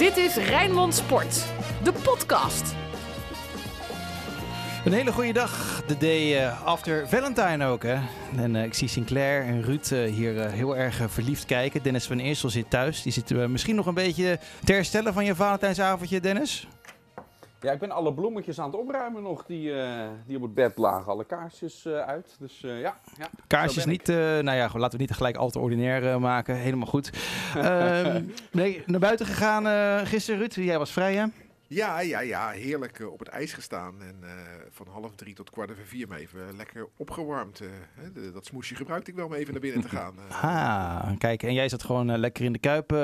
Dit is Rijnmond Sport, de podcast. Een hele goede dag, de day eh, after Valentine ook. Hè? En eh, ik zie Sinclair en Ruud eh, hier heel erg verliefd kijken. Dennis van Eersel zit thuis. Die zit misschien nog een beetje te herstellen van je Valentijnsavondje, Dennis. Ja, ik ben alle bloemetjes aan het opruimen nog die, eh, die op het bed lagen. Alle kaarsjes eh, uit. Dus eh, ja, ja. Kaarsjes niet, nou ja, laten we niet gelijk al te ordinair maken. Helemaal goed. Ehm, nee, naar buiten gegaan gisteren, Ruud. Jij was vrij, hè? Ja, ja, ja. Heerlijk eh, op het ijs gestaan. En eh, van half drie tot kwart over vier me even lekker opgewarmd. eh, hè. De- dat smoesje gebruikte ik wel om even naar binnen te gaan. Ah, kijk, en jij zat gewoon lekker in de kuip,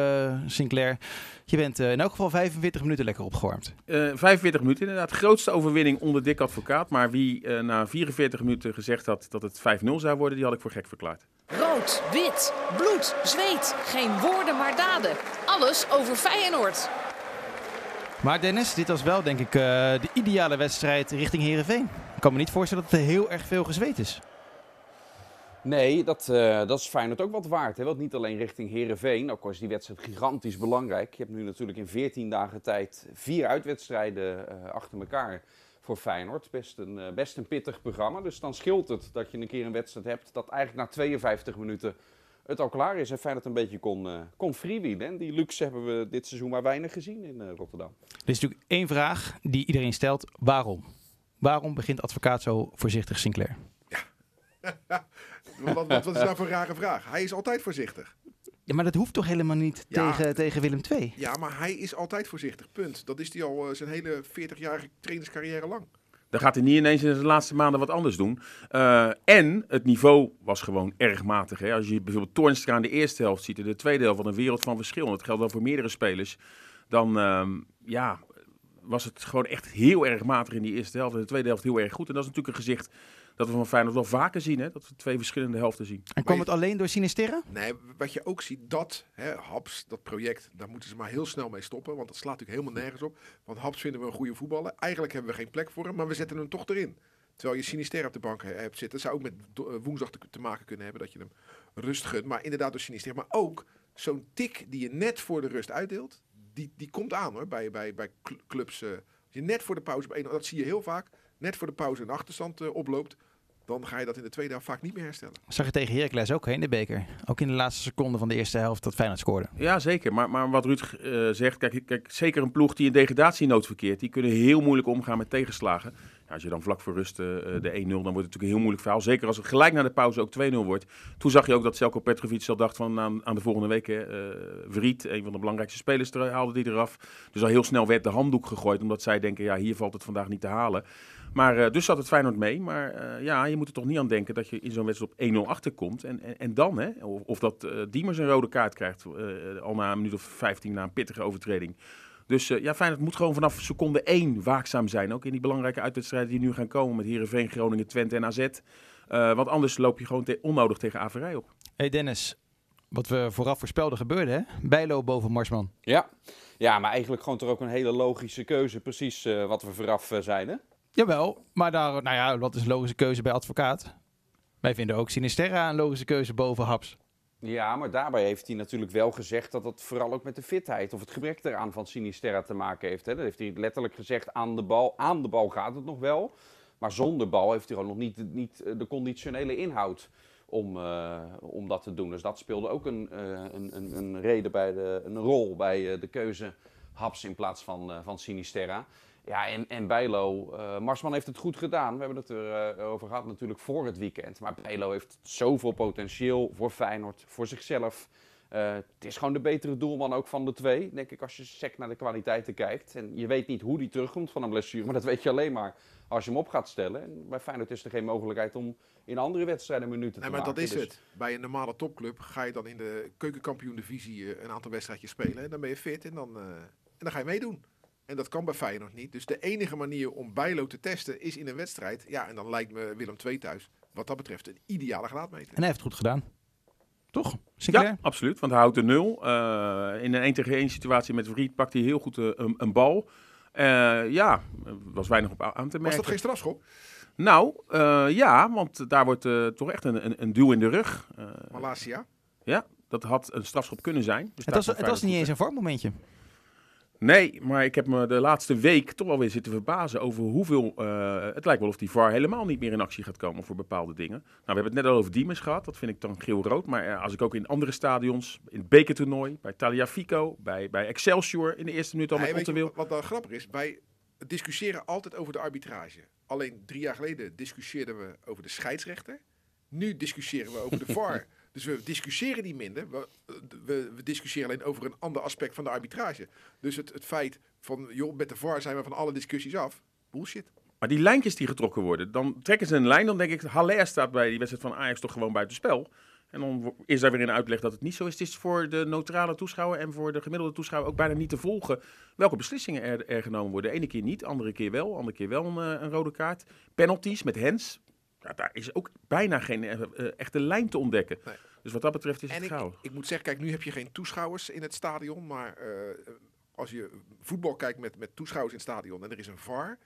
Sinclair. Je bent eh, in elk geval 45 minuten lekker opgewarmd. Eh 45 minuten inderdaad. Grootste overwinning onder Dick Advocaat. Maar wie eh, na 44 minuten gezegd had dat het 5-0 zou worden, die had ik voor gek verklaard. Rood, wit, bloed, zweet. Geen woorden maar daden. Alles over Feyenoord. Maar Dennis, dit was wel denk ik eh, de ideale wedstrijd richting Herenveen. Ik kan me niet voorstellen dat er heel erg veel gezweet is. Nee, dat, eh, dat is Feyenoord ook wat waard. Hè? Want niet alleen richting Herenveen, ook al is die wedstrijd gigantisch belangrijk. Je hebt nu natuurlijk in 14 dagen tijd vier uitwedstrijden eh, achter elkaar voor Feyenoord. Best een, best een pittig programma. Dus dan scheelt het dat je een keer een wedstrijd hebt dat eigenlijk na 52 minuten het al klaar is. En Feyenoord een beetje kon, eh kon freewheelen. En die luxe hebben we dit seizoen maar weinig gezien in eh, Rotterdam. Er is natuurlijk één vraag die iedereen stelt. Waarom? Waarom begint advocaat zo voorzichtig Sinclair? wat, wat, wat is nou voor een rare vraag? Hij is altijd voorzichtig. Ja, maar dat hoeft toch helemaal niet Ja. tegen, tegen Willem II? Ja, maar hij is altijd voorzichtig. Punt. Dat is hij al eh, zijn hele 40-jarige trainerscarrière lang. Dan gaat hij niet ineens in de laatste maanden wat anders doen. Eh, en het niveau was gewoon erg matig. Hè? Als je bijvoorbeeld Toornstra in de eerste helft ziet en de tweede helft van een wereld van verschil. En dat geldt wel voor meerdere spelers. Dan ehm, ja, was het gewoon echt heel erg matig in die eerste helft. En de tweede helft heel erg goed. En dat is natuurlijk een gezicht dat we van Feyenoord wel vaker zien. Hè? Dat we twee verschillende helften zien. En kwam het alleen door Sinisterra? Nee, wat je ook ziet, dat, hè, Haps, dat project, daar moeten ze maar heel snel mee stoppen. Want dat slaat natuurlijk helemaal nergens op. Want Haps vinden we een goede voetballer. Eigenlijk hebben we geen plek voor hem, maar we zetten hem toch erin. Terwijl je Sinister op de bank he- hebt zitten. zou ook met eh, woensdag te, te maken kunnen hebben dat je hem rust gunt. Maar inderdaad door Sinister. Maar ook zo'n tik die je net voor de rust uitdeelt. Die, die komt aan hoor, bij, bij, bij cl- clubs. eh. als je net voor de pauze, dat zie je heel vaak. Net voor de pauze een achterstand eh, oploopt. Dan ga je dat in de tweede helft vaak niet meer herstellen. Zag je tegen Heracles ook hè, in de beker. Ook in de laatste seconde van de eerste helft dat Feyenoord scoorde. Ja, zeker. Maar, maar wat Ruud eh, zegt, kijk, kijk, zeker een ploeg die in degradatienood verkeert, die kunnen heel moeilijk omgaan met tegenslagen. Ja, als je dan vlak voor rust eh, eh, de 1-0, dan wordt het natuurlijk een heel moeilijk verhaal. Zeker als het gelijk na de pauze ook 2-0 wordt. Toen zag je ook dat Selko Petrovic al dacht van aan, aan de volgende week, hè, eh, Vriet, een van de belangrijkste spelers, er- haalde die eraf. Dus al heel snel werd de handdoek gegooid, omdat zij denken, ja, hier valt het vandaag niet te halen. Maar dus zat het Feyenoord mee. Maar ja, je moet er toch niet aan denken dat je in zo'n wedstrijd op 1-0 achterkomt. En, en, en dan, hè, of, of dat eh Diemers een rode kaart krijgt, al na een minuut of 15 na een pittige overtreding. Dus eh, ja, Feyenoord moet gewoon vanaf seconde 1 waakzaam zijn. Ook in die belangrijke uitwedstrijden die nu gaan komen met Heerenveen, Groningen, Twente en AZ. Eh, want anders loop je gewoon te- onnodig tegen averij op. hey Dennis, wat we vooraf voorspelden gebeurde hè? Bijlo boven Marsman. Ja. ja, maar eigenlijk gewoon toch ook een hele logische keuze. Precies eh, wat we vooraf zeiden. Jawel, maar daar, nou ja, wat is een logische keuze bij advocaat? Wij vinden ook Sinisterra een logische keuze boven Haps. Ja, maar daarbij heeft hij natuurlijk wel gezegd dat het vooral ook met de fitheid of het gebrek eraan van Sinisterra te maken heeft. Hè. Dat heeft hij letterlijk gezegd, aan de bal, aan de bal gaat het nog wel. Maar zonder bal heeft hij gewoon nog niet, niet eh, de conditionele inhoud om, eh, om dat te doen. Dus dat speelde ook een, eh, een, een, reden bij de, een rol bij de keuze Haps in plaats van, van Sinisterra. Ja, en, en Bijlo, eh, Marsman heeft het goed gedaan. We hebben het erover over gehad natuurlijk voor het weekend. Maar Bijlo heeft zoveel potentieel voor Feyenoord, voor zichzelf. Eh, het is gewoon de betere doelman ook van de twee, denk ik, als je sec naar de kwaliteiten kijkt. En je weet niet hoe die terugkomt van een blessure, maar dat weet je alleen maar als je hem op gaat stellen. En bij Feyenoord is er geen mogelijkheid om in andere wedstrijden minuten Nee, te maar maken. dat is Dus- het. Bij een normale topclub ga je dan in de keukenkampioen-divisie eh, een aantal wedstrijdjes spelen. En dan ben je fit en dan, eh, en dan ga je meedoen. En dat kan bij Feyenoord niet. Dus de enige manier om Bijlo te testen is in een wedstrijd. Ja, en dan lijkt me Willem II thuis, wat dat betreft, een ideale graadmeter. En hij heeft het goed gedaan. Toch? Sinclair? Ja, absoluut. Want hij houdt de nul. Eh, in een 1 tegen 1 situatie met Vriet pakt hij heel goed eh, een, een bal. Eh, ja, er was weinig op aan te merken. Was dat geen strafschop? Nou, eh, ja, want daar wordt toch echt een, een, een duw in de rug. Eh, Malasia? ja, dat had een strafschop kunnen zijn. Dus Het was, het was niet eens een vormmomentje. Nee, maar ik heb me de laatste week toch wel weer zitten verbazen over hoeveel... eh, het lijkt wel of die VAR helemaal niet meer in actie gaat komen voor bepaalde dingen. Nou, we hebben het net al over Diemers gehad. Dat vind ik dan geel-rood. Maar eh, als ik ook in andere stadions, in het bekertoernooi, bij Taliafico, bij, bij Excelsior in de eerste minuut al met je Ottewil. wat dan grappig is? Wij discussiëren altijd over de arbitrage. Alleen drie jaar geleden discussieerden we over de scheidsrechter. Nu discussiëren we over de VAR. Dus we discussiëren niet minder. We, we, we discussiëren alleen over een ander aspect van de arbitrage. Dus het, het feit van, joh, met de VAR zijn we van alle discussies af. Bullshit. Maar die lijntjes die getrokken worden, dan trekken ze een lijn. Dan denk ik, Haller staat bij die wedstrijd van Ajax toch gewoon buitenspel. En dan is daar weer een uitleg dat het niet zo is. Het is voor de neutrale toeschouwer en voor de gemiddelde toeschouwer ook bijna niet te volgen welke beslissingen er, er genomen worden. De ene keer niet, andere keer wel, andere keer wel een, eh, rode kaart. Penalties met Hens. Ja, daar is ook bijna geen eh, eh, echte lijn te ontdekken. Nee. Dus wat dat betreft is En het ik, gauw. ik moet zeggen, kijk, nu heb je geen toeschouwers in het stadion. Maar eh, als je voetbal kijkt met, met toeschouwers in het stadion en er is een VAR.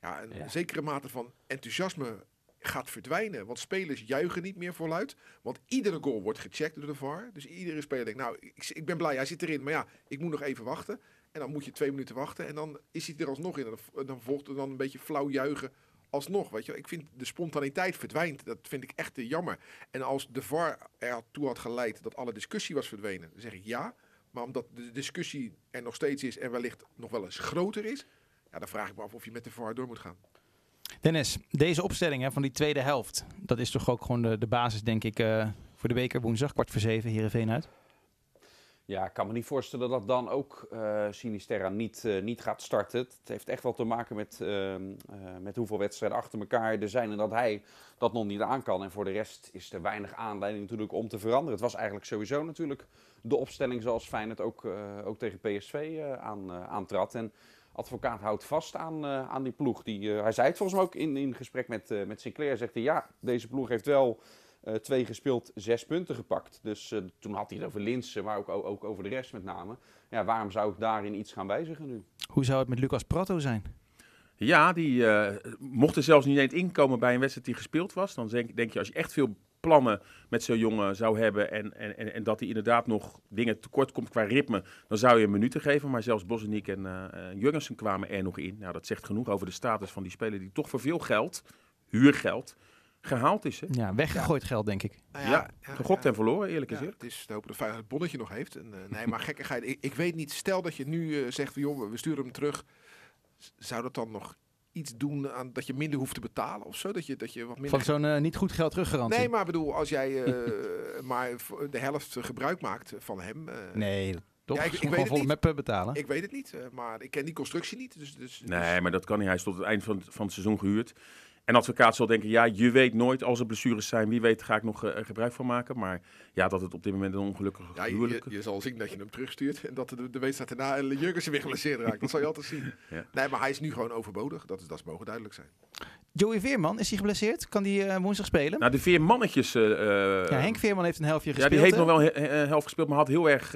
Ja, een Ja. zekere mate van enthousiasme gaat verdwijnen. Want spelers juichen niet meer voluit. Want iedere goal wordt gecheckt door de VAR. Dus iedere speler denkt, nou, ik, ik ben blij, hij zit erin. Maar ja, ik moet nog even wachten. En dan moet je twee minuten wachten. En dan is hij er alsnog in. En dan, dan volgt er dan een beetje flauw juichen alsnog. Weet je, ik vind de spontaniteit verdwijnt. Dat vind ik echt te jammer. En als de VAR ertoe had geleid dat alle discussie was verdwenen, dan zeg ik ja. Maar omdat de discussie er nog steeds is en wellicht nog wel eens groter is, ja, dan vraag ik me af of je met de VAR door moet gaan. Dennis, deze opstelling hè, van die tweede helft, dat is toch ook gewoon de, de basis, denk ik, eh, voor de beker woensdag, kwart voor zeven, Heerenveen uit. Ja, ik kan me niet voorstellen dat dan ook eh Sinisterra niet, eh, niet gaat starten. Het heeft echt wel te maken met, ehm, eh, met hoeveel wedstrijden achter elkaar er zijn en dat hij dat nog niet aan kan. En voor de rest is er weinig aanleiding natuurlijk om te veranderen. Het was eigenlijk sowieso natuurlijk de opstelling zoals Feyenoord ook, ook tegen PSV aan, aantrad. En advocaat houdt vast aan, aan die ploeg. Die, hij zei het volgens mij ook in, in gesprek met, met Sinclair. Zegt hij, ja, deze ploeg heeft wel twee gespeeld, zes punten gepakt. Dus eh, toen had hij het over Linsen, maar ook, ook, over de rest met name. Ja, waarom zou ik daarin iets gaan wijzigen nu? Hoe zou het met Lucas Prato zijn? Ja, die eh, mocht er zelfs niet eens inkomen bij een wedstrijd die gespeeld was. Dan denk, denk je, als je echt veel plannen met zo'n jongen zou hebben en, en, en, en dat hij inderdaad nog dingen tekort komt qua ritme, dan zou je hem minuten geven. Maar zelfs Bosniek en eh eh, Jurgensen kwamen er nog in. Nou, dat zegt genoeg over de status van die speler die toch voor veel geld, huurgeld, gehaald is. Hè? Ja, weggegooid geld, denk ik. Nou Ja, gegokt en verloren, eerlijk Ja, gezegd. het is te hopen dat Feyenoord het bonnetje nog heeft. En, eh, nee, maar gekkigheid. Ik, ik weet niet, stel dat je nu eh, zegt, van, joh, we sturen hem terug. Zou dat dan nog iets doen aan dat je minder hoeft te betalen of zo? Dat je, dat je wat minder... Van zo'n eh, niet goed geld teruggarantie. Nee, maar bedoel, als jij eh, maar de helft gebruik maakt van hem. eh, Nee, toch? Ja, ik- ik weet het niet. betalen. Ik weet het niet, maar ik ken die constructie niet. Dus, dus, Nee, maar dat kan niet. Hij is tot het eind van, het- van het seizoen gehuurd. En advocaat zal denken, ja, je weet nooit als er blessures zijn. Wie weet ga ik nog eh, gebruik van maken. Maar ja, dat het op dit moment een ongelukkig ja, je, huwelijk... je, je zal zien dat je hem terugstuurt en dat de, de wedstrijd daarna een Jurgensen weer geblesseerd raakt. Dat zal je altijd zien. Ja. Nee, maar hij is nu gewoon overbodig. Dat, is, dat is mogen duidelijk zijn. Joey Veerman, is hij geblesseerd? Kan die eh, woensdag spelen? Nou, de vier mannetjes... eh, eh, ja, Henk Veerman heeft een helftje Ja, gespeeld. die heeft hè? nog wel een he- he- helft gespeeld, maar had heel erg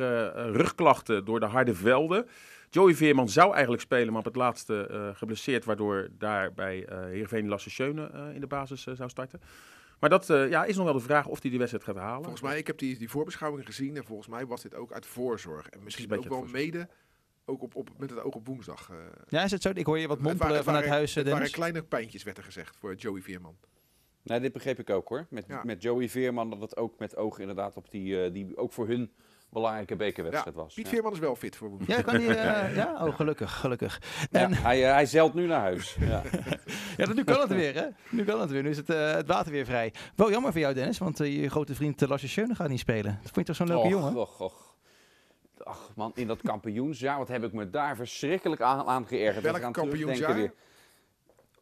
rugklachten door de harde velden. Joey Veerman zou eigenlijk spelen, maar op het laatste eh, geblesseerd, waardoor daar bij eh Heerenveen Lasse Schöne eh, in de basis zou starten. Maar dat eh, ja, is nog wel de vraag of hij die wedstrijd gaat halen. Volgens mij, ik heb die, die voorbeschouwing gezien en volgens mij was dit ook uit voorzorg. En misschien ook wel mede, ook op, op, met het oog op woensdag. eh. Ja, is het zo? Ik hoor je wat mompelen waren- vanuit waren- huis, Het waren kleine pijntjes, werd er gezegd, voor Joey Veerman. Nee, dit begreep ik ook hoor. Met, Ja. met Joey Veerman, dat het ook met oog inderdaad op die, eh, die ook voor hun belangrijke bekerwedstrijd was. Piet Ja. Veerman is wel fit voor woensdag. Ja, kan die, eh, ja? Oh, gelukkig, gelukkig. Ja, En, hij, eh, hij zeilt nu naar huis. Ja. ja, dan- nu kan het weer, hè? Nu kan het weer. Nu is het, eh, het water weer vrij. Wel jammer voor jou, Dennis, want je grote vriend uh, Lasse Schöne gaat niet spelen. Dat vond je toch zo'n leuke och, jongen? Och, och. Ach man, in dat kampioensjaar, wat heb ik me daar verschrikkelijk aan, aan geërgerd. Welk Als ik aan kampioensjaar? weer.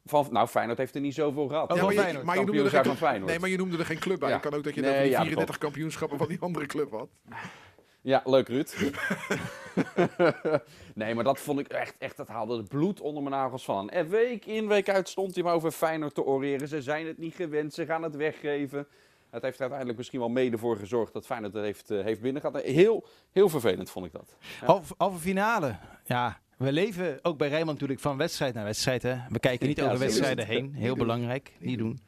Van, nou, Feyenoord heeft er niet zoveel gehad. Oh, Ja, maar, je, Feyenoord. maar je noemde er geen, nee, maar je noemde er geen club bij. Ja. Het kan ook dat je Nee, over die ja, 34 kampioenschappen van die andere club had. Ja, leuk Ruud. nee, maar dat vond ik echt, echt, dat haalde het bloed onder mijn nagels van. En week in, week uit stond hij maar over Feyenoord te oreren. Ze zijn het niet gewend, ze gaan het weggeven. Het heeft er uiteindelijk misschien wel mede voor gezorgd dat Feyenoord het heeft, eh, heeft binnengehad. Heel, heel vervelend vond ik dat. Ja. Halve, halve finale. Ja, we leven ook bij Rijnmond natuurlijk van wedstrijd naar wedstrijd. Hè. We kijken niet Ja, over is wedstrijden heen. Heel belangrijk. Niet Niet doen.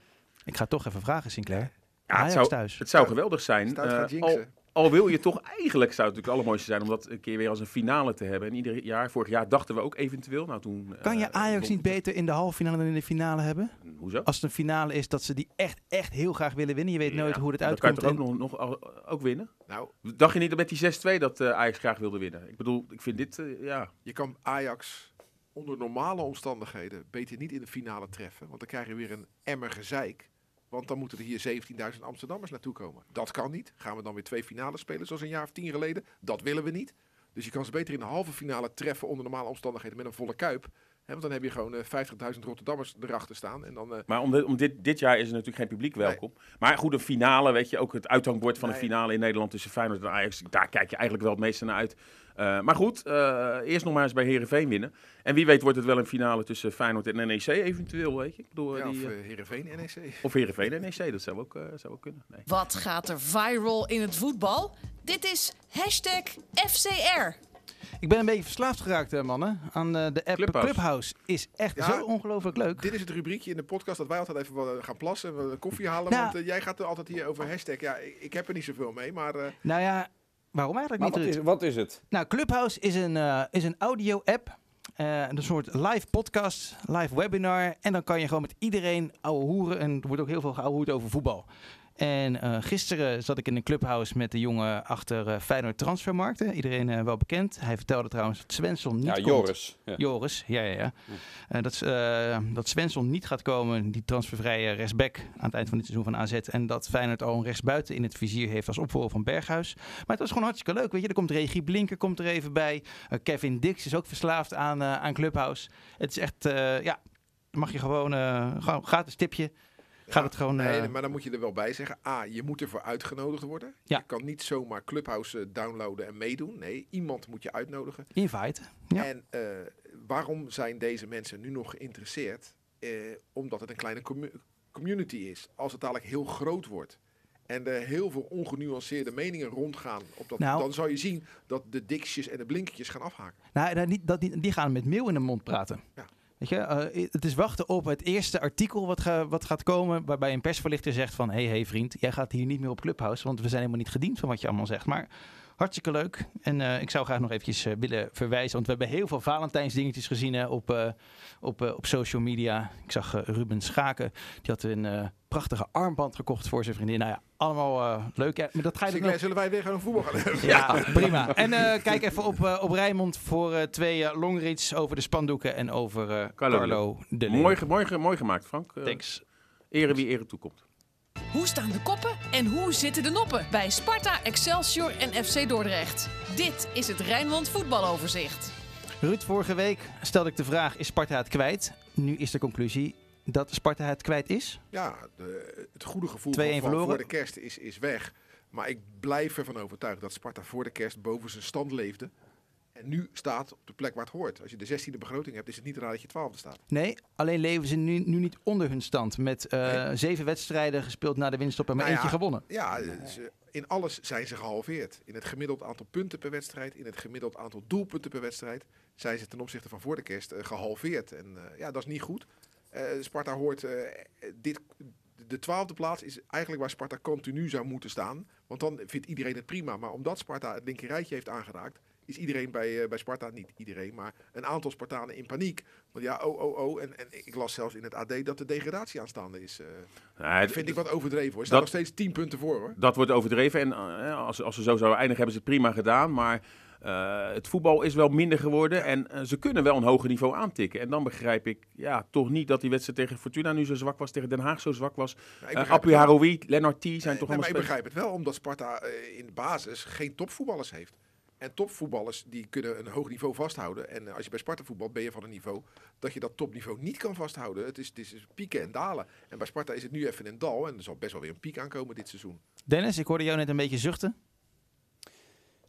Ik ga toch even vragen, Sinclair. Ja, het zou, thuis. het zou geweldig zijn. Stuit eh, gaat jinxen. al, al wil je toch eigenlijk, zou het natuurlijk het allermooiste zijn om dat een keer weer als een finale te hebben. En ieder jaar, vorig jaar dachten we ook eventueel. Nou, toen, Kan je eh, Ajax niet beter in de halve finale dan in de finale hebben? Hoezo? Als het een finale is dat ze die echt, echt heel graag willen winnen. Je weet nooit Ja, hoe het dan uitkomt. kan je toch ook, nog, nog, ook winnen? Nou, Dacht je niet dat met die 6-2 dat eh, Ajax graag wilde winnen? Ik bedoel, ik vind dit, eh, ja... je kan Ajax onder normale omstandigheden beter niet in de finale treffen. Want dan krijg je weer een emmer gezeik. Want dan moeten er hier 17.000 Amsterdammers naartoe komen. Dat kan niet. Gaan we dan weer twee finales spelen zoals een jaar of tien geleden? Dat willen we niet. Dus je kan ze beter in de halve finale treffen onder normale omstandigheden met een volle kuip. Want dan heb je gewoon eh, 50.000 Rotterdammers erachter staan. En dan, eh, Maar om, de- om dit, dit jaar is er natuurlijk geen publiek welkom. Maar goed, een finale, weet je, ook het uithangbord van een finale in Nederland tussen Feyenoord en Ajax. Daar kijk je eigenlijk wel het meeste naar uit. Eh, maar goed, eh, eerst nog maar eens bij Herenveen winnen. En wie weet wordt het wel een finale tussen Feyenoord en NEC eventueel, weet je. Ik bedoel, eh, ja, die, of eh, eh, Heerenveen, NEC. of Herenveen en NEC, dat zou ook, zou ook kunnen. Nee. Wat gaat er viral in het voetbal? Dit is hashtag FCR. Ik ben een beetje verslaafd geraakt, mannen. Aan eh, de app Clubhouse. Clubhouse. Is echt Ja. zo ongelooflijk leuk. Dit is het rubriekje in de podcast dat wij altijd even gaan plassen. koffie halen. Nou. Want jij gaat er altijd hier over hashtag. Ja, ik, ik heb er niet zoveel mee. Maar eh, Nou ja, waarom eigenlijk Maar niet? wat is, wat is het? Nou, Clubhouse is een, eh, is een audio-app. Eh, een soort live podcast, live webinar. En dan kan je gewoon met iedereen ouwe hoeren. En er wordt ook heel veel geouwehoerd over voetbal. En eh, gisteren zat ik in een clubhouse met de jongen achter eh Feyenoord Transfermarkten. Iedereen eh, wel bekend. Hij vertelde trouwens dat Svensson niet Ja, komt. Joris. Ja. Joris, ja, ja, ja. Dat, uh, dat Svensson niet gaat komen, die transfervrije rechtsback aan het eind van dit seizoen van AZ. En dat Feyenoord al een rechtsbuiten in het vizier heeft als opvolger van Berghuis. Maar het was gewoon hartstikke leuk, weet je. Er komt Regie Blinker komt er even bij. Kevin Dix is ook verslaafd aan, aan Clubhouse. Het is echt, ja, mag je gewoon, gewoon gratis tipje. Gaat het gewoon... nee, eh, maar dan moet je er wel bij zeggen. A, je moet ervoor uitgenodigd worden. Ja. Je kan niet zomaar Clubhouse eh, downloaden en meedoen. Nee, iemand moet je uitnodigen. invite. Ja. En eh, waarom zijn deze mensen nu nog geïnteresseerd? Omdat het een kleine commu- community is. Als het dadelijk heel groot wordt en er heel veel ongenuanceerde meningen rondgaan, op dat, Nou. dan zal je zien dat de diksjes en de blinkertjes gaan afhaken. Nou, dat niet, dat, die gaan met meel in de mond praten. Ja. Weet je, eh, het is wachten op het eerste artikel wat, ga- wat gaat komen, waarbij een persverlichter zegt van, hé hey, hey, vriend, jij gaat hier niet meer op Clubhouse, want we zijn helemaal niet gediend van wat je allemaal zegt. Maar hartstikke leuk. En eh, ik zou graag nog eventjes eh, willen verwijzen, want we hebben heel veel Valentijns dingetjes gezien hè, op, eh, op, eh, op social media. Ik zag Ruben Schaken, die had een eh, prachtige armband gekocht voor zijn vriendin. Nou ja, allemaal eh, leuk. Ja, maar dat ga je nog... zullen wij weer gaan voetbal gaan hebben? Ja, prima. En eh, kijk even op, eh, op Rijnmond voor eh, twee longreads over de spandoeken en over eh, Carlo Carlo, de Leeuw. Mooi, mooi, ge- mooi gemaakt, Frank. Thanks. ere wie ere toekomt. Hoe staan de koppen en hoe zitten de noppen bij Sparta, Excelsior en FC Dordrecht? Dit is het Rijnmond voetbaloverzicht. Ruud, vorige week stelde ik de vraag, is Sparta het kwijt? Nu is de conclusie dat Sparta het kwijt is. Ja, de, het goede gevoel 2-1 van, van verloren. voor de kerst is, is weg. Maar ik blijf ervan overtuigd dat Sparta voor de kerst boven zijn stand leefde. En nu staat op de plek waar het hoort. Als je de 16e begroting hebt, is het niet raar dat je 12e staat. Nee, alleen leven ze nu, nu niet onder hun stand. Met eh, Nee. zeven wedstrijden gespeeld na de winststop en maar Nou eentje gewonnen. Ja, ze- in alles zijn ze gehalveerd. In het gemiddeld aantal punten per wedstrijd, in het gemiddeld aantal doelpunten per wedstrijd, zijn ze ten opzichte van voor de kerst eh, gehalveerd. En eh, ja, dat is niet goed. Eh, Sparta hoort eh, dit. De twaalfde plaats is eigenlijk waar Sparta continu zou moeten staan. Want dan vindt iedereen het prima. Maar omdat Sparta het linkerrijtje heeft aangeraakt, is iedereen bij, eh, bij Sparta, niet iedereen, maar een aantal Spartanen in paniek. Want ja, oh, oh, oh. En, en ik las zelfs in het AD dat de degradatie aanstaande is. eh Nou, dat vind ik wat overdreven hoor. Er staan nog steeds 10 punten voor hoor. Dat wordt overdreven. En eh, als, als ze zo zouden eindigen, hebben ze het prima gedaan. Maar het voetbal is wel minder geworden. En ze kunnen wel een hoger niveau aantikken. En dan begrijp ik ja, toch niet dat die wedstrijd tegen Fortuna nu zo zwak was. Tegen Den Haag zo zwak was. Ja, Uh, Apu. Haroui, Lennart T. zijn toch nee, allemaal maar ik begrijp het wel, omdat Sparta in de basis geen topvoetballers heeft. En topvoetballers die kunnen een hoog niveau vasthouden. En eh, als je bij Sparta voetbalt, ben je van een niveau dat je dat topniveau niet kan vasthouden. Het is, het is pieken en dalen. En bij Sparta is het nu even een dal. En er zal best wel weer een piek aankomen dit seizoen. Dennis, ik hoorde jou net een beetje zuchten.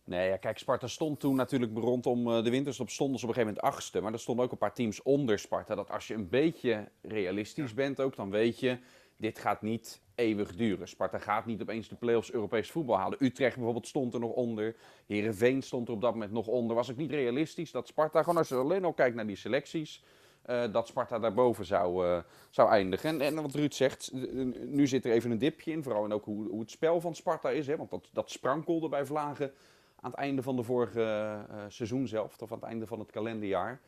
Nee, ja, kijk, Sparta stond toen natuurlijk rondom eh, de winterstop stonden ze op een gegeven moment achtste. Maar er stonden ook een paar teams onder Sparta. Dat als je een beetje realistisch bent ook, dan weet je, dit gaat niet eeuwig duren. Sparta gaat niet opeens de play-offs Europees voetbal halen. Utrecht bijvoorbeeld stond er nog onder. Herenveen stond er op dat moment nog onder. Was ook niet realistisch dat Sparta, gewoon als je alleen al kijkt naar die selecties, eh, dat Sparta daarboven zou, eh, zou eindigen. En, wat Ruud zegt, eh, nu zit er even een dipje in. Vooral en ook hoe, hoe het spel van Sparta is. Hè, want dat, dat sprankelde bij Vlagen aan het einde van de vorige seizoen zelf. Of aan het einde van het kalenderjaar.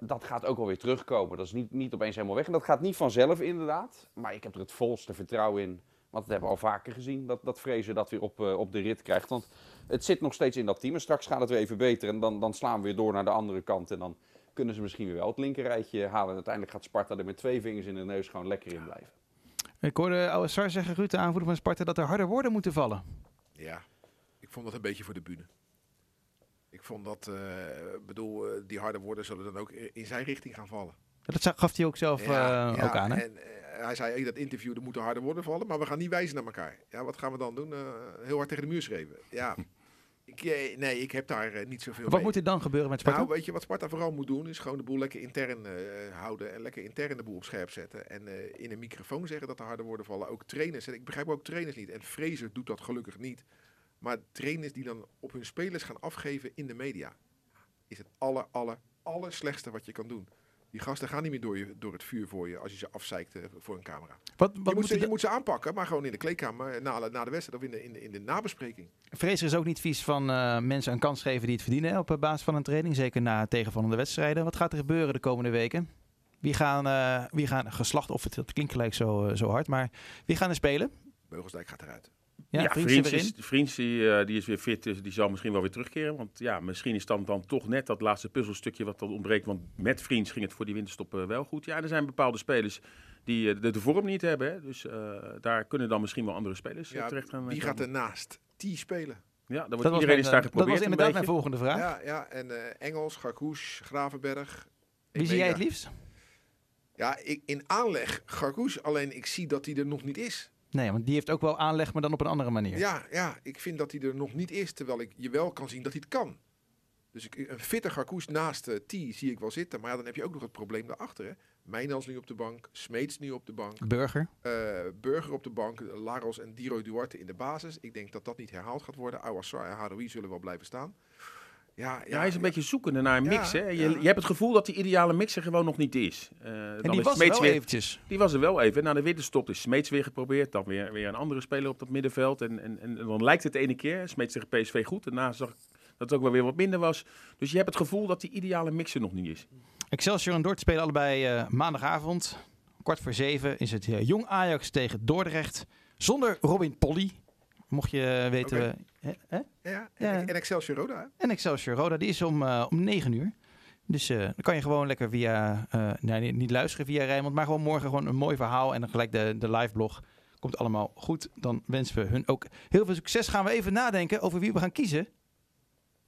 Dat gaat ook alweer terugkomen. Dat is niet, niet opeens helemaal weg. En dat gaat niet vanzelf inderdaad. Maar ik heb er het volste vertrouwen in. Want dat hebben we al vaker gezien. Dat, dat Vrezen dat weer op, eh, op de rit krijgt. Want het zit nog steeds in dat team. En straks gaat het weer even beter. En dan, dan slaan we weer door naar de andere kant. En dan kunnen ze misschien weer wel het linkerrijtje halen. En uiteindelijk gaat Sparta er met twee vingers in de neus gewoon lekker in blijven. Ik hoorde oude Sar zeggen, Ruud, de aanvoerder van Sparta, dat er harder woorden moeten vallen. Ja, ik vond dat een beetje voor de bühne. Ik vond dat, eh, ik bedoel, eh, die harde woorden zullen dan ook in zijn richting gaan vallen. Dat gaf hij ook zelf Ja, eh, ja, ook aan, hè? En hij zei in dat interview, er moeten harde woorden vallen, maar we gaan niet wijzen naar elkaar. Ja, wat gaan we dan doen? Heel hard tegen de muur schreven. Ja, ik, nee, ik heb daar niet zoveel Wat mee. moet er dan gebeuren met Sparta? Nou, weet je wat Sparta vooral moet doen? Is gewoon de boel lekker intern houden en lekker intern de boel op scherp zetten. En in een microfoon zeggen dat er harde woorden vallen. Ook trainers. En ik begrijp ook trainers niet. En Fraser doet dat gelukkig niet. Maar trainers die dan op hun spelers gaan afgeven in de media. Is het aller, aller, aller slechtste wat je kan doen. Die gasten gaan niet meer door, je, door het vuur voor je als je ze afzeikt eh, voor een camera. wat wat je, moet moet ze, je moet ze aanpakken, maar gewoon in de kleedkamer eh, na, na de wedstrijd of in de, in de, in de nabespreking. Fraser is ook niet vies van eh, mensen een kans geven die het verdienen hè, op basis van een training. Zeker na tegenvallende wedstrijden. Wat gaat er gebeuren de komende weken? Wie gaan, wie gaan geslacht, of het, het klinkt gelijk zo, zo hard, maar wie gaan er spelen? Beugelsdijk gaat eruit. Ja, Ja, Vriends is, Vriends die, eh, die is weer fit, dus die zal misschien wel weer terugkeren. Want ja, misschien is dan, dan toch net dat laatste puzzelstukje wat dan ontbreekt. Want met Vriends ging het voor die winterstop eh, wel goed. Ja, er zijn bepaalde spelers die eh, de, de vorm niet hebben. Hè. Dus eh, daar kunnen dan misschien wel andere spelers Ja, terecht gaan. wie gaat er naast T spelen? Ja, dan Dat wordt was, iedereen mijn, eh, daar dat geprobeerd. was een inderdaad mijn volgende vraag. Ja, ja en eh, Engels, Garkouche, Gravenberg. Wie zie jij het liefst? Ja, ik, in aanleg Garkouche, alleen ik zie dat hij er nog niet is. Nee, want die heeft ook wel aanleg, maar dan op een andere manier. Ja, ja, ik vind dat hij er nog niet is, terwijl ik je wel kan zien dat hij het kan. Dus ik, een fitte Garkouche naast eh, T zie ik wel zitten. Maar ja, dan heb je ook nog het probleem daarachter. Hè. Mijnans nu op de bank, Smeets nu op de bank, Burger. eh, Burger op de bank, Laros en Diro Duarte in de basis. Ik denk dat dat niet herhaald gaat worden. Awassar en Haroui zullen wel blijven staan. Ja, Ja, hij is een beetje zoekende naar een Ja, mix. Hè. Je, ja. je hebt het gevoel dat die ideale mix er gewoon nog niet is. Eh, En dan die is was er wel weer, eventjes. Die was er wel even. Na de winterstop is Smeets weer geprobeerd. Dan weer, weer een andere speler op dat middenveld. En, en, en dan lijkt het de ene keer. Smeets tegen PSV goed. Daarna zag ik dat het ook wel weer wat minder was. Dus je hebt het gevoel dat die ideale mix er nog niet is. Excelsior en Dort spelen allebei eh, maandagavond. Kwart voor zeven is het eh, Jong Ajax tegen Dordrecht. Zonder Robin Polly. Mocht je weten... Hè, hè? Ja, Ja. en, en Excelsior Roda. En Excelsior Roda, die is om, eh, om 9 uur. Dus eh, dan kan je gewoon lekker via, eh, nee, niet- luisteren via Rijnmond, maar gewoon morgen gewoon een mooi verhaal en dan gelijk de, de live blog. Komt allemaal goed. Dan wensen we hun ook heel veel succes. Gaan we even nadenken over wie we gaan kiezen.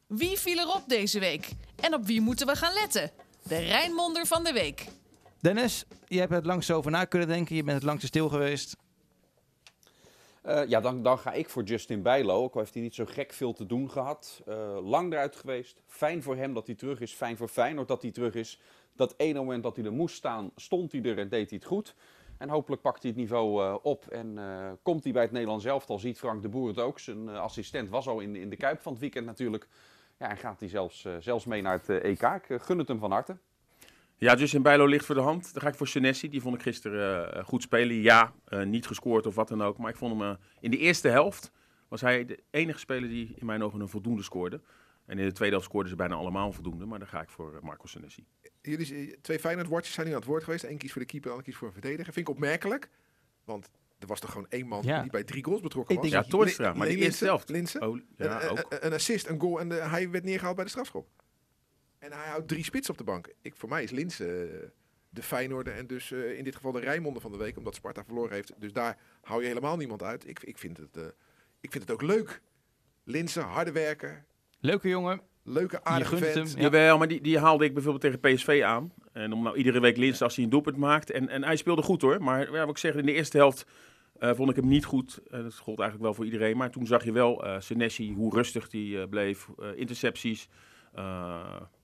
Wie viel erop deze week? En op wie moeten we gaan letten? De Rijnmonder van de week. Dennis, je hebt het langst over na kunnen denken. Je bent het langst stil geweest. Eh, ja, dan, dan ga ik voor Justin Bijlo. Ook al heeft hij niet zo gek veel te doen gehad. Eh, lang eruit geweest. Fijn voor hem dat hij terug is. Fijn voor Feyenoord dat hij terug is. Dat ene moment dat hij er moest staan, stond hij er en deed hij het goed. En hopelijk pakt hij het niveau eh, op en komt hij bij het Nederlands elftal. Ziet Frank de Boer het ook. Zijn assistent was al in, in de Kuip van het weekend natuurlijk. Ja, en gaat hij zelfs, zelfs mee naar het EK. Ik gun het hem van harte. Ja, Justin Bijlo ligt voor de hand. Dan ga ik voor Senesi. Die vond ik gisteren eh, goed spelen. Ja, eh, niet gescoord of wat dan ook. Maar ik vond hem eh, in de eerste helft was hij de enige speler die in mijn ogen een voldoende scoorde. En in de tweede helft scoorden ze bijna allemaal een voldoende. Maar dan ga ik voor eh, Marco Senesi. Jullie twee Feyenoord-watchers zijn nu aan het woord geweest. Eén kiest voor de keeper, de ander kiest voor een verdediger. Vind ik opmerkelijk. Want er was toch gewoon één man Ja. die bij drie goals betrokken Ik was. Ja, Toornstra. Maar de Linse- eerste helft. Linse. Oh, ja, een, ook. een- een assist, een goal en de- hij werd neergehaald bij de strafschop. En hij houdt drie spits op de bank. Ik, voor mij is Linse eh, de Feyenoorder en dus eh, in dit geval de Rijnmonden van de week. Omdat Sparta verloren heeft. Dus daar hou je helemaal niemand uit. Ik, ik, vind, het, eh, ik vind het ook leuk. Linse, harde werker. Leuke jongen. Leuke aardige vent. hem. Ja. Jawel, maar die, die haalde ik bijvoorbeeld tegen PSV aan. En om nou iedere week Lins als hij een doelpunt maakt. En, en hij speelde goed hoor. Maar ja, wat ik zeg, in de eerste helft eh, vond ik hem niet goed. Dat gold eigenlijk wel voor iedereen. Maar toen zag je wel eh Senesi, hoe rustig die eh, bleef. eh, intercepties.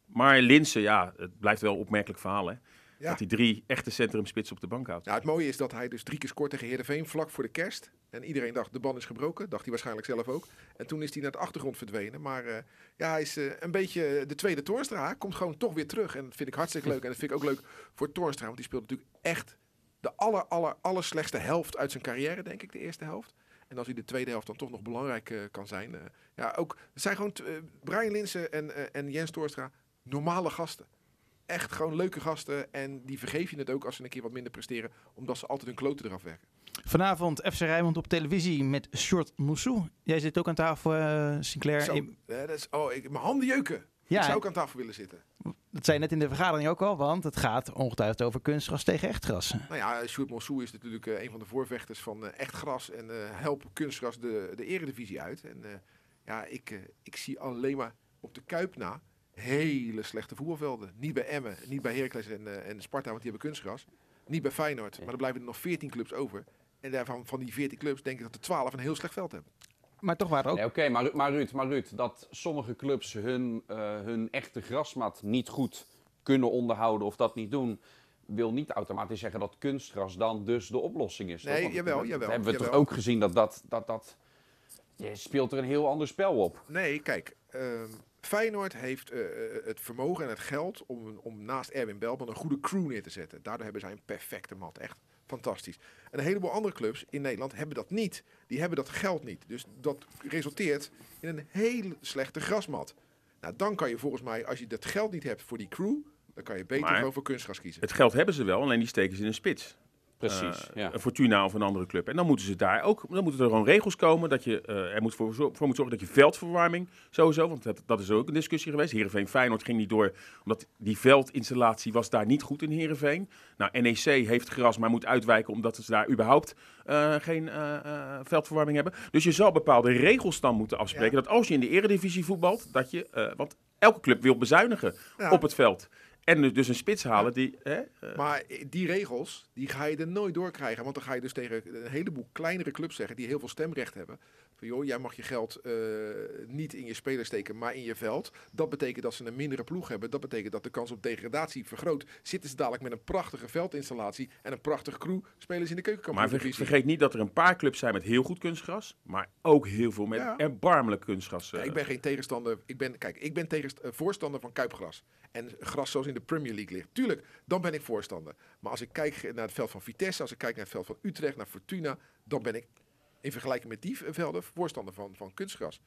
Maar Linsen, ja, het blijft wel een opmerkelijk verhaal hè. Ja. Dat hij drie echte centrumspitsen op de bank houdt. Het mooie is dat hij dus drie keer scoort tegen Heerenveen vlak voor de kerst. En iedereen dacht, de band is gebroken. Dacht hij waarschijnlijk zelf ook. En toen is hij naar de achtergrond verdwenen. Maar eh, ja, hij is eh, een beetje de tweede Toornstra. Komt gewoon toch weer terug. En dat vind ik hartstikke leuk. En dat vind ik ook leuk voor Toornstra. Want die speelt natuurlijk echt de aller, aller, aller slechtste helft uit zijn carrière, denk ik, de eerste helft. En als hij de tweede helft dan toch nog belangrijk eh, kan zijn. ja, ook, het zijn gewoon Brian Linsen en, en Jens Toornstra normale gasten. Echt gewoon leuke gasten. En die vergeef je het ook als ze een keer wat minder presteren. Omdat ze altijd hun kloten eraf werken. Vanavond FC Rijnmond op televisie met Short Moussou. Jij zit ook aan tafel, eh, Sinclair. Zo, eh, dat is, oh, ik, mijn handen jeuken. Ja, ik zou ook aan tafel willen zitten. dat zei je net in de vergadering ook al, want het gaat ongetwijfeld over kunstgras tegen echtgras. Nou ja, Sjoerd Monsou is natuurlijk eh, een van de voorvechters van eh, echt gras. En eh help kunstgras de, de eredivisie uit. En ja, ik, ik zie alleen maar op de Kuip na hele slechte voetbalvelden. Niet bij Emmen, niet bij Heracles en, eh, en Sparta, want die hebben kunstgras. Niet bij Feyenoord, maar er blijven er nog 14 clubs over. En daarvan van die 14 clubs denk ik dat er 12 een heel slecht veld hebben. Maar toch waren ook... Nee, Oké, maar, maar, Ruud, maar Ruud, dat sommige clubs hun, eh, hun echte grasmat niet goed kunnen onderhouden of dat niet doen, wil niet automatisch zeggen dat kunstgras dan dus de oplossing is. Nee, jawel, dat jawel, hebben we toch ook gezien dat dat, dat, dat je speelt er een heel ander spel op. Nee, kijk. ehm, Feyenoord heeft eh, eh, het vermogen en het geld om, om naast Erwin Belman een goede crew neer te zetten. Daardoor hebben zij een perfecte mat. Echt fantastisch. En een heleboel andere clubs in Nederland hebben dat niet. Die hebben dat geld niet. Dus dat resulteert in een hele slechte grasmat. Nou, dan kan je volgens mij, als je dat geld niet hebt voor die crew, dan kan je beter Maar- gewoon voor kunstgras kiezen. Het geld hebben ze wel, alleen die steken ze in een spits. Precies, Eh, ja. Een Fortuna of een andere club. En dan moeten ze daar ook, dan moeten er gewoon regels komen dat je eh, er moet voor, voor moet zorgen dat je veldverwarming sowieso, want dat, dat is ook een discussie geweest. Heerenveen Feyenoord ging niet door, omdat die veldinstallatie was daar niet goed in Heerenveen. Nou, NEC heeft gras, maar moet uitwijken omdat ze daar überhaupt eh, geen veldverwarming hebben. Dus je zal bepaalde regels dan moeten afspreken Ja. dat als je in de eredivisie voetbalt, dat je, eh, want elke club wil bezuinigen Ja. op het veld. En dus- dus een spits halen die... Hè, eh, Maar die regels, die ga je er nooit doorkrijgen. Want dan ga je dus tegen een heleboel kleinere clubs zeggen die heel veel stemrecht hebben. Van joh, jij mag je geld eh, niet in je speler steken, maar in je veld. Dat betekent dat ze een mindere ploeg hebben. Dat betekent dat de kans op degradatie vergroot. Zitten ze dadelijk met een prachtige veldinstallatie en een prachtige crew spelers in de Maar keukenkampioen. vergeet, vergeet niet dat er een paar clubs zijn met heel goed kunstgras, maar ook heel veel met Ja. erbarmelijk kunstgras. eh. ik ben geen tegenstander. Ik ben, kijk, ik ben tegen, eh, voorstander van kuipgras. En gras zoals in de Premier League ligt. Tuurlijk, dan ben ik voorstander. Maar als ik kijk naar het veld van Vitesse, als ik kijk naar het veld van Utrecht, naar Fortuna, dan ben ik in vergelijking met die velden voorstander van, van kunstgras.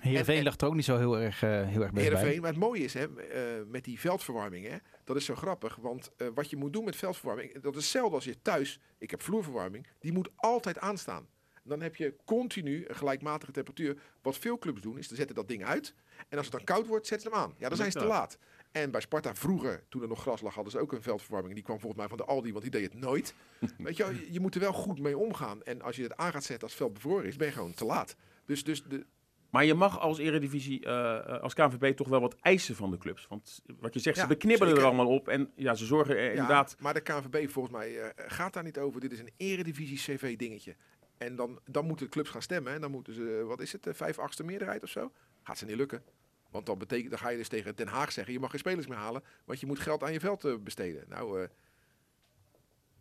Heerenveen en- lag er ook niet zo heel erg, eh, heel erg bij. Heerenveen, maar het mooie is, hè, eh, met die veldverwarming, hè, dat is zo grappig. Want eh, wat je moet doen met veldverwarming, dat is hetzelfde als je thuis, ik heb vloerverwarming, die moet altijd aanstaan. Dan heb je continu een gelijkmatige temperatuur. Wat veel clubs doen, is ze zetten dat ding uit. En als het dan koud wordt, zetten ze hem aan. Ja, dan zijn ze te laat. En bij Sparta vroeger, toen er nog gras lag, hadden ze ook een veldverwarming. Die kwam volgens mij van de Aldi, want die deed het nooit. Weet je, je, moet er wel goed mee omgaan. En als je het aan gaat zetten als het veld bevroren is, ben je gewoon te laat. Dus, dus de, Maar je mag als Eredivisie, eh, eh, als KNVB toch wel wat eisen van de clubs. Want wat je zegt, Ja, ze beknibbelen er allemaal op. En ja, ze zorgen er Ja, inderdaad... maar de KNVB volgens mij eh, gaat daar niet over. Dit is een eredivisie CV dingetje. En dan, dan moeten de clubs gaan stemmen. En dan moeten ze, wat is het, eh, vijf achtste meerderheid of zo? Gaat ze niet lukken. Want dan, betekent, dan ga je dus tegen Den Haag zeggen, je mag geen spelers meer halen. Want je moet geld aan je veld eh, besteden. Nou, eh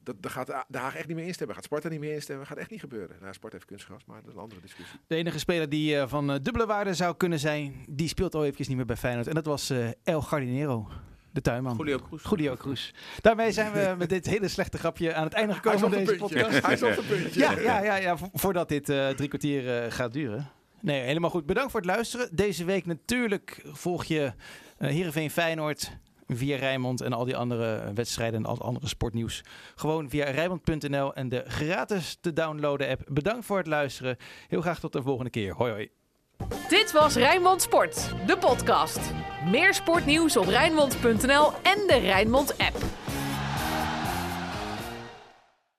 dat, daar gaat Den Haag echt niet meer instemmen. Gaat Sparta niet meer instemmen. Gaat echt niet gebeuren. Nou, Sparta heeft kunstgras, maar dat is een andere discussie. De enige speler die eh, van eh, dubbele waarde zou kunnen zijn, die speelt al eventjes niet meer bij Feyenoord. En dat was eh, El Gardinero, de tuinman. Julio Cruz. Julio Cruz. Daarmee zijn we met dit hele slechte grapje aan het einde gekomen van deze puntje. podcast. Hij is op een puntje. Ja, ja, ja, ja, vo- voordat dit eh, drie kwartier gaat duren. Nee, helemaal goed. Bedankt voor het luisteren. Deze week natuurlijk volg je eh Heerenveen Feyenoord via Rijnmond en al die andere wedstrijden en al andere sportnieuws. Gewoon via Rijnmond.nl en de gratis te downloaden app. Bedankt voor het luisteren. Heel graag tot de volgende keer. Hoi hoi. Dit was Rijnmond Sport, de podcast. Meer sportnieuws op Rijnmond.nl en de Rijnmond app.